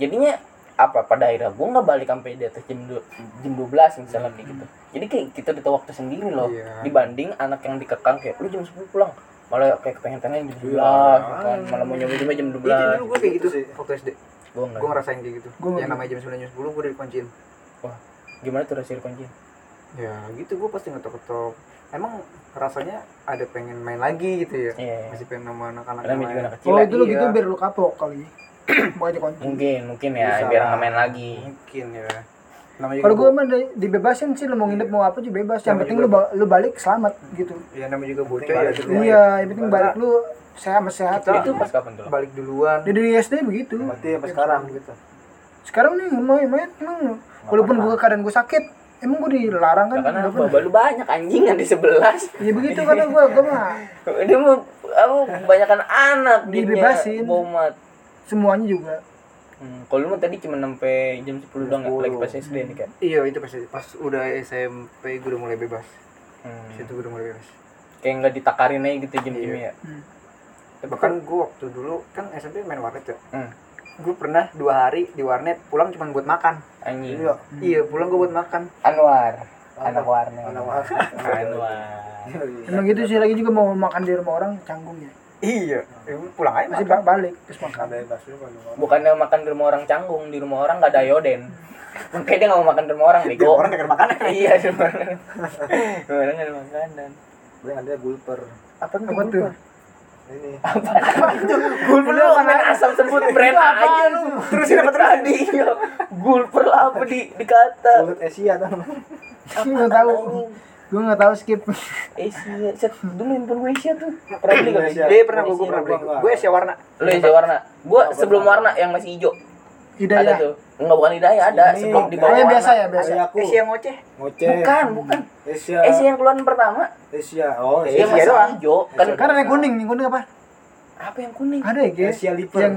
jadinya apa pada akhirnya gue nggak balik sampai di atas jam du- jam 12 misalnya kayak gitu. Jadi kayak kita udah waktu sendiri loh. Iya. dibanding anak yang dikekang kayak lu jam 10 pulang. Malah kayak kepengen pengen jam 11 Iya. kan. Malah mau nyoba nyoba jam 12 itu dulu gua kayak gitu Itu sih. waktu SD gue gua ngerasain kayak gitu. Gua yang namanya jam 9 jam 10 gua udah dikunciin gimana tuh rasanya kunci ya gitu gua pasti ngetok-ngetok. Emang rasanya ada pengen main lagi gitu ya? Iya, iya. masih pengen sama anak-anak yang juga lain. anak kecil oh itu lu iya. gitu biar lu kapok kali mungkin mungkin ya Bisa biar nggak main lagi. Mungkin ya. Namanya kalau juga gue mah di- dibebasin sih lu mau nginep mau apa juga bebas. Yang penting lu ba- lu balik selamat gitu. Ya namanya juga bocah ya iya yang penting balik lu sehat sehat itu pas kapan tuh balik duluan. Dari dari SD begitu. Berarti sampai sekarang gitu. sekarang nih main main emang. Walaupun gue keadaan gue sakit emang gue dilarang kan? Karena Nggak pernah. baba lu banyak anjing kan di sebelas. Ya begitu karena gue gue mah. Dia mau apa kebanyakan anak Dibebasin. bomat semuanya juga Hmm, kalau lu mah tadi cuma sampai jam 10 doang nggak? 10. Lagi pas SD nih kan. iya itu pas pas udah SMP gue udah mulai bebas Hmm. situ gue udah mulai bebas Kayak nggak ditakarin aja gitu jam-jamnya ya. Hmm. bahkan gue waktu dulu kan SMP main warnet ya Hmm. gue pernah dua hari di warnet pulang cuma buat makan Anjing. Iya. iya pulang gue buat makan Anwar. Anak warnet. Anak warnet. Anwar. emang gitu sih lagi juga mau makan di rumah orang canggung ya iya ya, pulang aja masih makan. ba- balik terus makan kan. Bukannya makan di rumah orang canggung, di rumah orang nggak ada yoden. Makanya dia nggak mau makan di rumah orang, bego. orang dekat makanan iya, di rumah orang. Orang nggak ada makanan. Paling ada gulper. Apa apa tuh Ini. Gulper lu main asal sebut brand aja lu. Terusin dapat tadi. Iya. Gulper lah apa di dikata. Mulut Asia tuh. nggak tahu gue nggak tahu skip Asia, set dulu handphone gue Asia tuh. Pernah beli gak? Asia. Iya pernah gue gue pernah beli gue Asia warna Lu Asia warna. Gua sebelum warna yang masih hijau. Ada hidayah tuh. Enggak bukan hidayah, ada Ini. sebelum di oh bawah. yang warna. biasa ya biasa aku. Asia ngoceh Ngoceh. Bukan, bukan. Asia. Asia yang keluaran pertama. Asia. Oh, Yang Asia masih doang. hijau. Kan ada yang kuning yang kuning apa apa yang kuning? ada ya guys Asia liver. yang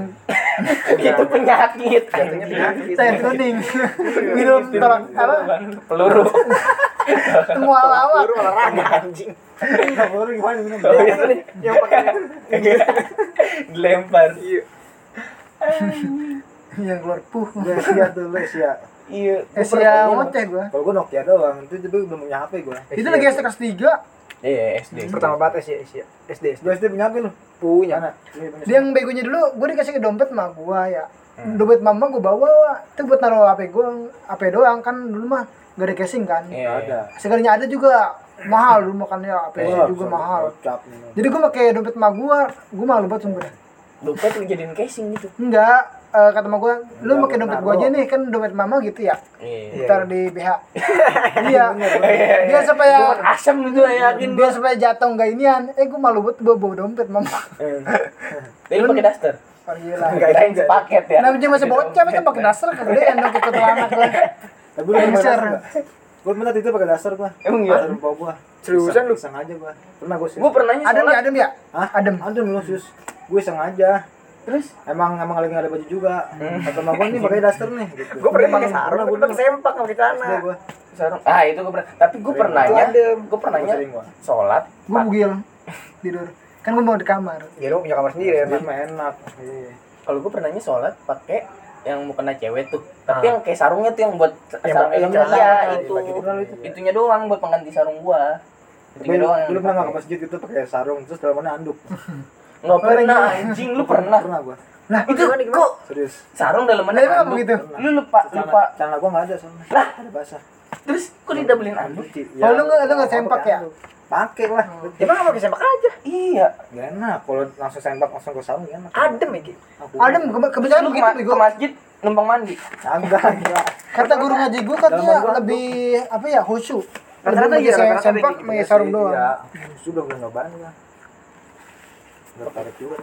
Itu penyakit. jatuhnya penyakit teh kuning minum tolak apa Peluru. semua lawak Guru olahraga anjing Enggak boleh gimana minum. Oh, iya, yang pakai Dilempar. iya yang keluar puh Asia tuh, lu Asia. Iya. gua Asia ngoceh gue Kalau gue Nokia doang, itu tapi belum punya HP gue. itu lagi SD kelas 3 Iya, SD. pertama banget Asia Asia SD Gue SD punya HP lu. punya Mana? Ini punya dia yang begonya dulu gue dikasih ke dompet sama gue ya Hmm. dompet mama gue bawa itu buat naruh HP gue HP doang kan dulu mah gak ada casing kan Iya, Nggak ada. sekalinya ada juga mahal dulu makannya HP Wah, juga mahal jadi gue pakai dompet emak gue gue malu banget sumpah Dompet lu jadiin casing gitu. enggak eh, kata emak gue lu Enggak, pakai lu dompet gue aja nih kan dompet mama gitu ya Iya. ntar di BH iya dia supaya Buat asam gitu ya, yakin dia supaya jatuh nggak inian eh gue malu banget bawa, bawa dompet mama Jadi lu pakai daster. oh, gila Kirain sepaket ya. Nah, dia masih bocah, masa pakai dasar kegedean dong ikut anak gue. Tapi lu nggak? Gue pernah itu pakai dasar gua. Emang iya? Dasar empau gua. Seriusan lu? Iseng aja gua. Pernah gua sih. Gua pernahnya Adem ya, adem ya? Hah? Adem. Adem lu sus. Gue iseng aja. Terus Emang emang lagi ada baju juga. Kata mama gua nih pakai daster nih. Gitu. gue pernah pakai sarung gua gue pakai sempak pakai celana sarung. Ah, itu gua pernah. Tapi gua Sering pernahnya gua pernahnya sholat. Gue bugil tidur. Kan gue mau di kamar. ya lu punya kamar sendiri Enak enak enak. Iya. Kalau gua pernahnya sholat pakai yang mukena cewek tuh. Tapi Ah. yang kayak sarungnya tuh yang buat Yang sarung yang celana, iya itu. itu. Itunya doang buat pengganti sarung gua. Itunya doang. dulu pernah nggak ke masjid itu pakai sarung terus dalamannya anduk. Nggak pernah anjing lu pernah. Pernah gua. Nah, Itu kok Serius. sarung itu apa anduk. begitu? Lu lupa lupa. celana gua nggak ada soalnya. Lah. ada basah. Terus kok didabelin anduk? Cuci. Oh, lu nggak- lu nggak gua sempak pakai ya? Pakai lah. emang nggak pakai sempak aja Iya. Gak enak. Kalau langsung sempak langsung ke sarung enak. adem ya. Aku adem, ke- kebiasaan ke, begitu bego. ke masjid numpang mandi. Enggak. Kata guru ngaji gue katanya Dalam gua- lebih apa ya khusyuk. Rata-rata iya, sempak, gitu. pakai sarung doang. Iya. Sudah gue nyobain lah. Gak tarik juga.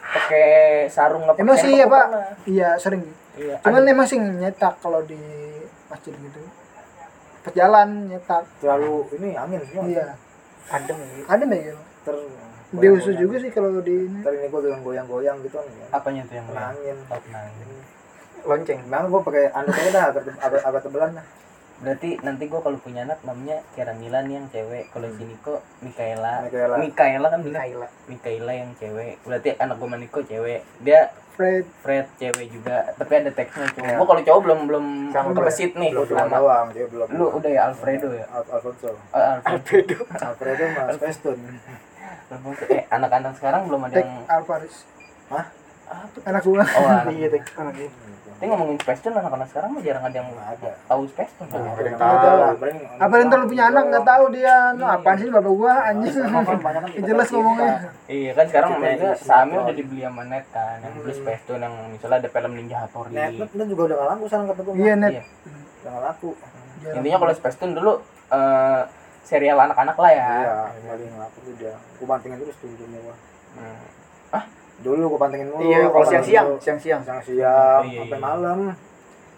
Pakai sarung apa? Emang sih apa? Iya sering. Iya. Cuman emang sih nyetak kalau di masjid gitu. Pas jalan nyetak. Terlalu ini angin semua. Iya. adem ya Ki. Ada ya gitu. Ter Diusus juga sih kalau di ini. Ntar ini gue goyang-goyang gitu kan. ya. Apanya tuh yang Kena angin. Oh, kena angin. lonceng Memang gue pakai anduk aja dah agak, agak, agak tebelan lah. Berarti nanti gua kalau punya anak namanya Kira Milan yang cewek. Kalau di sini kok Mikaela. Mikaela. Mikaela kan bener. Mikaela Mikaela yang cewek. Berarti anak gua Maniko cewek. Dia Fred. Fred cewek juga. Tapi ada teksnya cowok. Gua kalau cowok belum belum Sama ke mesit nih. Gue Lama. doang, dia belum. Lu udah ya Alfredo ya? Al Alfonso. Oh, Alfredo. Alfredo mas. Alfonso. Eh, anak-anak sekarang belum ada yang Alvarez. Hah? Anak gua. Oh, anak. iya anak ini Tapi ngomongin Speston anak-anak sekarang mah jarang ada yang Nggak ada. tahu Speston. Ada yang tahu. lah, Apa ntar lu punya anak nggak tahu dia, no, apaan sih bapak gua anjing. Sama kan banyak kan Jelas ngomongnya. Iya kan sekarang mereka sinetron. udah dibeli sama net kan, yang beli Speston yang misalnya ada film Ninja Hattori. Net, net, juga udah gak laku sekarang kata gue. Iya net. Iya. Udah laku. Intinya kalau Speston dulu eh, serial anak-anak lah ya. Iya, paling laku tuh dia. Gue bantingin terus tuh gua. Hmm. Dulu gue pantingin mulu. iya kalau gua siang-siang pantingin siang-siang dulu. Siang-siang Oh, iya, sampai iya. malam.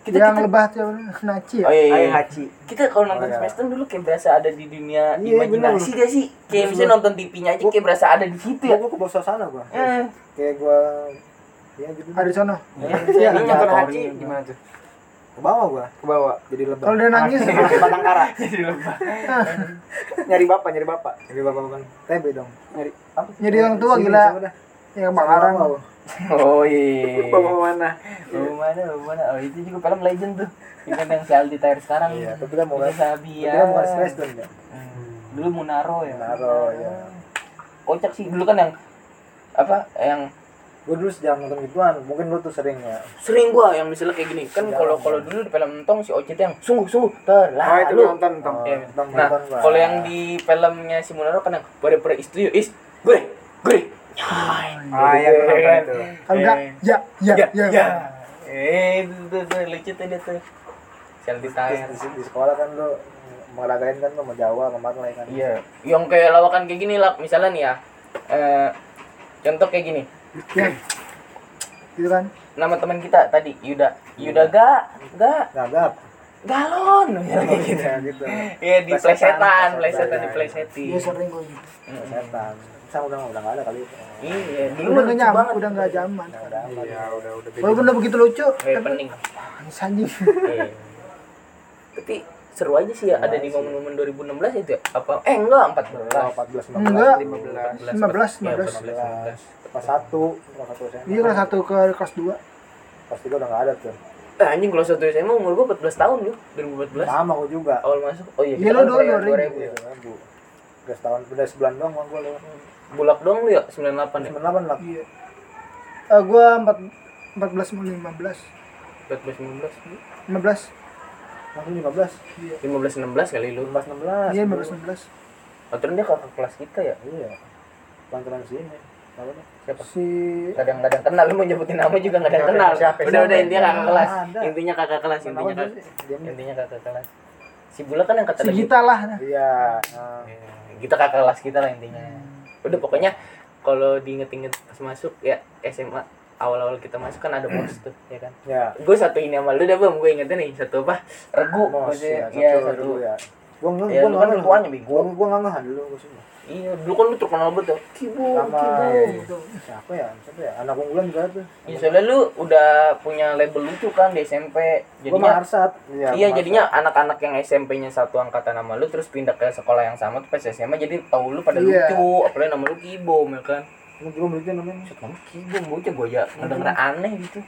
Kita yang kita, lebah tuh naci ya. oh, iya, iya. Ayah Haji kita kalau nonton Oh, iya. Speston dulu kayak berasa ada di dunia Iya, imajinasi gak sih? Kayak misalnya nonton TV-nya aja kayak berasa ada di situ ya. Gue ke bawah suasana gue. Eh, Kayak gue Iya gitu. ada di sono Iya, nyamper haji gimana tuh? Ke bawah gua. Ke bawah. Jadi lebah. kalau dia nangis Batang kara. Nyari bapak, nyari bapak. Jadi bapak bukan TB dong. Nyari apa? jadi orang tua gila siapa dah? Yang Bawah. Oh iya. Bapak mana? Oh mana, oh mana. Oh itu juga film legend tuh. Ikan yang si Aldi Tire sekarang. Iya, tapi kan mau kan. Sabia. Tapi kan bukan stress ya. Hmm. Dulu Munaro ya. Munaro, ya. Kocak sih dulu kan yang apa yang Gua dulu sejak nonton gituan, mungkin lu tuh sering ya. sering gua yang misalnya kayak gini kan kalau kalau dulu di film Entong si Ocit yang sungguh sungguh Oh, itu nonton, nonton. Oh, nah kalau yang di filmnya si Munaro kan yang pada pada istri is gue gue Ah, iya, gua nonton itu. kalau enggak ya ya ya ya, ya eh itu tuh, lucu tuh dia tuh Terus Tire di, di sekolah kan lu meragain kan lu sama Jawa, sama Marley kan. iya yang kayak lawakan kayak gini lah misalnya nih ya eh contoh kayak gini ya. gitu kan nama teman kita tadi Yuda Yuda ga ga Gagap. galon ya kayak gitu Ya gitu. Iya di Plesetan, plesetan, plesetan, plesetan di ya. plesetin. dia sering gue gitu Setan. Sama udah udah enggak ada kali itu. Iya, dulu udah nggak nyaman banget. udah nggak zaman Udah udah aman. Iya, udah udah walaupun udah begitu lucu Eh, pening. Nangis anjing Iya. Tapi seru aja sih ya ada di momen-momen 2016 itu ya? Apa? Eh enggak, 14. Oh, 14 15. Enggak. 15. 15, 15. 15. Pas satu, pas satu SMA. iya kelas satu ke kelas dua Pas tiga udah enggak ada tuh. Eh, anjing kalau satu SMA umur gua 14 tahun yuk, 2014. Sama gua juga. Awal masuk. Oh iya, Iya, kita lu kan dua- kayak 2000. 2000 ya. Iya, Bu. Udah setahun, udah sebulan doang gua lu. Bulak dong lu ya 98 ya. 98 lah. iya Eh, gua empat empat belas lima belas 14 19. lima belas Langsung 15. 15 16 kali lu. 15 16. iya lima belas enam belas Aturan dia kakak kelas kita ya. Iya. Lantaran sini. Siapa? si kadang-kadang kenal lu mau nyebutin nama juga nggak ada yang kenal Siapa? udah udah intinya kakak kelas Ada. intinya kakak kelas intinya kakak intinya kakak kelas si Bula kan yang kata si Gita lah. Iya. Nah, Ya, kita kakak kelas kita lah intinya udah pokoknya kalau diinget-inget pas masuk ya SMA awal-awal kita masuk kan ada mos tuh ya kan ya. gue satu ini sama lu dah bang gue ingetnya nih satu apa regu Mos ya, satu satu dulu ya. Gua nggak Ya, gua lu nggak kan ngeh. tuanya, bego. Gua gua nggak ngeh dulu gua sini. Iya dulu kan lu terkenal banget tuh kibo Sama kibo siapa ya? Siapa ya? Anak unggulan juga tuh. Iya, soalnya lu udah punya label lucu kan di SMP. Gua Jadinya Marsat. Iya, Marsat. jadinya anak-anak yang SMP-nya satu angkatan sama lu terus pindah ke sekolah yang sama tuh pas SMA jadi tahu lu pada Iya. lucu, apalagi nama lu Kibom ya kan. Ini juga lucu namanya. Set nama Kibom bocah gue ya ngedenger aneh gitu.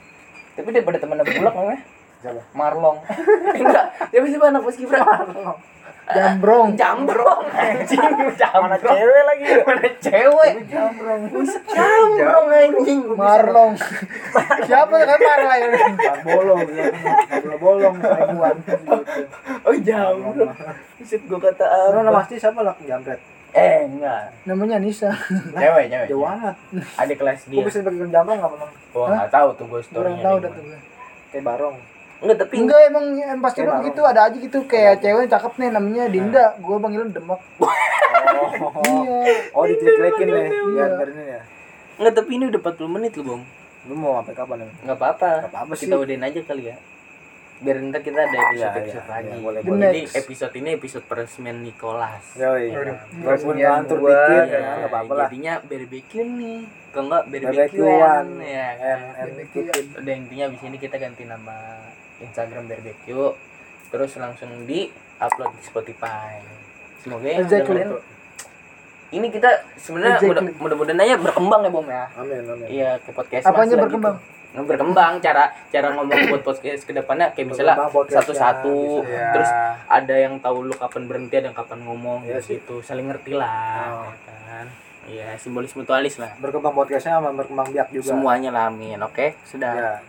Tapi daripada temennya bulak namanya Siapa? Marlong. Enggak, dia siapa anak pas Kibra? Jambrong Jambrong anjing, jambrong. Mana cewek lagi? Mana cewek? Jambrong. Jambrong anjing. marlong siapa kan marlong ya Bukan bolong, ya. Bolong seribuan. Oh, jambrong. Buset gua kata apa? asli siapa lah? Jambret. Eh, enggak. namanya Nisa Cewek, cewek. Jauh amat. Adik kelas Gua dia. bisa pakai jambrong enggak memang? Gua enggak tahu tuh kurang story-nya. tahu di dah tuh gua. Kayak barong. Enggak, tapi enggak emang em pasti barong. gitu ada aja gitu kayak cewek cakep nih namanya Dinda gua panggilnya Demak Oh. iya Oh, dijelek-jelekin nih. Iya. Biar biar ini ya. enggak tapi ini udah 40 menit loh, Bang. Lu mau sampai kapan nih? Enggak apa-apa. Nggak apa-apa sih. Kita udahin aja kali ya. Biar ntar kita ada episode episode Iya, iya, lagi. iya, boleh, boleh. Jadi Next. episode ini episode peresmian Nicholas. Yoi. Yaudah. Walaupun Peresmian ngantur gua, dikit ya, ya, enggak apa-apa lah. Jadinya barbecue nih. Kalau enggak barbekyuan ya. kan? Udah intinya abis ini kita ganti nama Instagram barbecue. Terus langsung di upload di Spotify. Semoga yang Exactly. dengerin ini kita sebenarnya Exactly. mudah- mudah-mudahan aja berkembang ya bom ya Amin, amin. iya ke podcast Apanya berkembang? Nggak berkembang cara cara ngomong buat podcast ke depannya kayak misalnya podcastnya, satu-satu bisa. Iya. terus ada yang tahu lu kapan berhenti ada yang kapan ngomong sih. gitu saling ngerti lah Oh. ya kan iya simbolis mutualis lah Berkembang podcastnya sama berkembang biak juga. semuanya lah amin oke sudah Ya.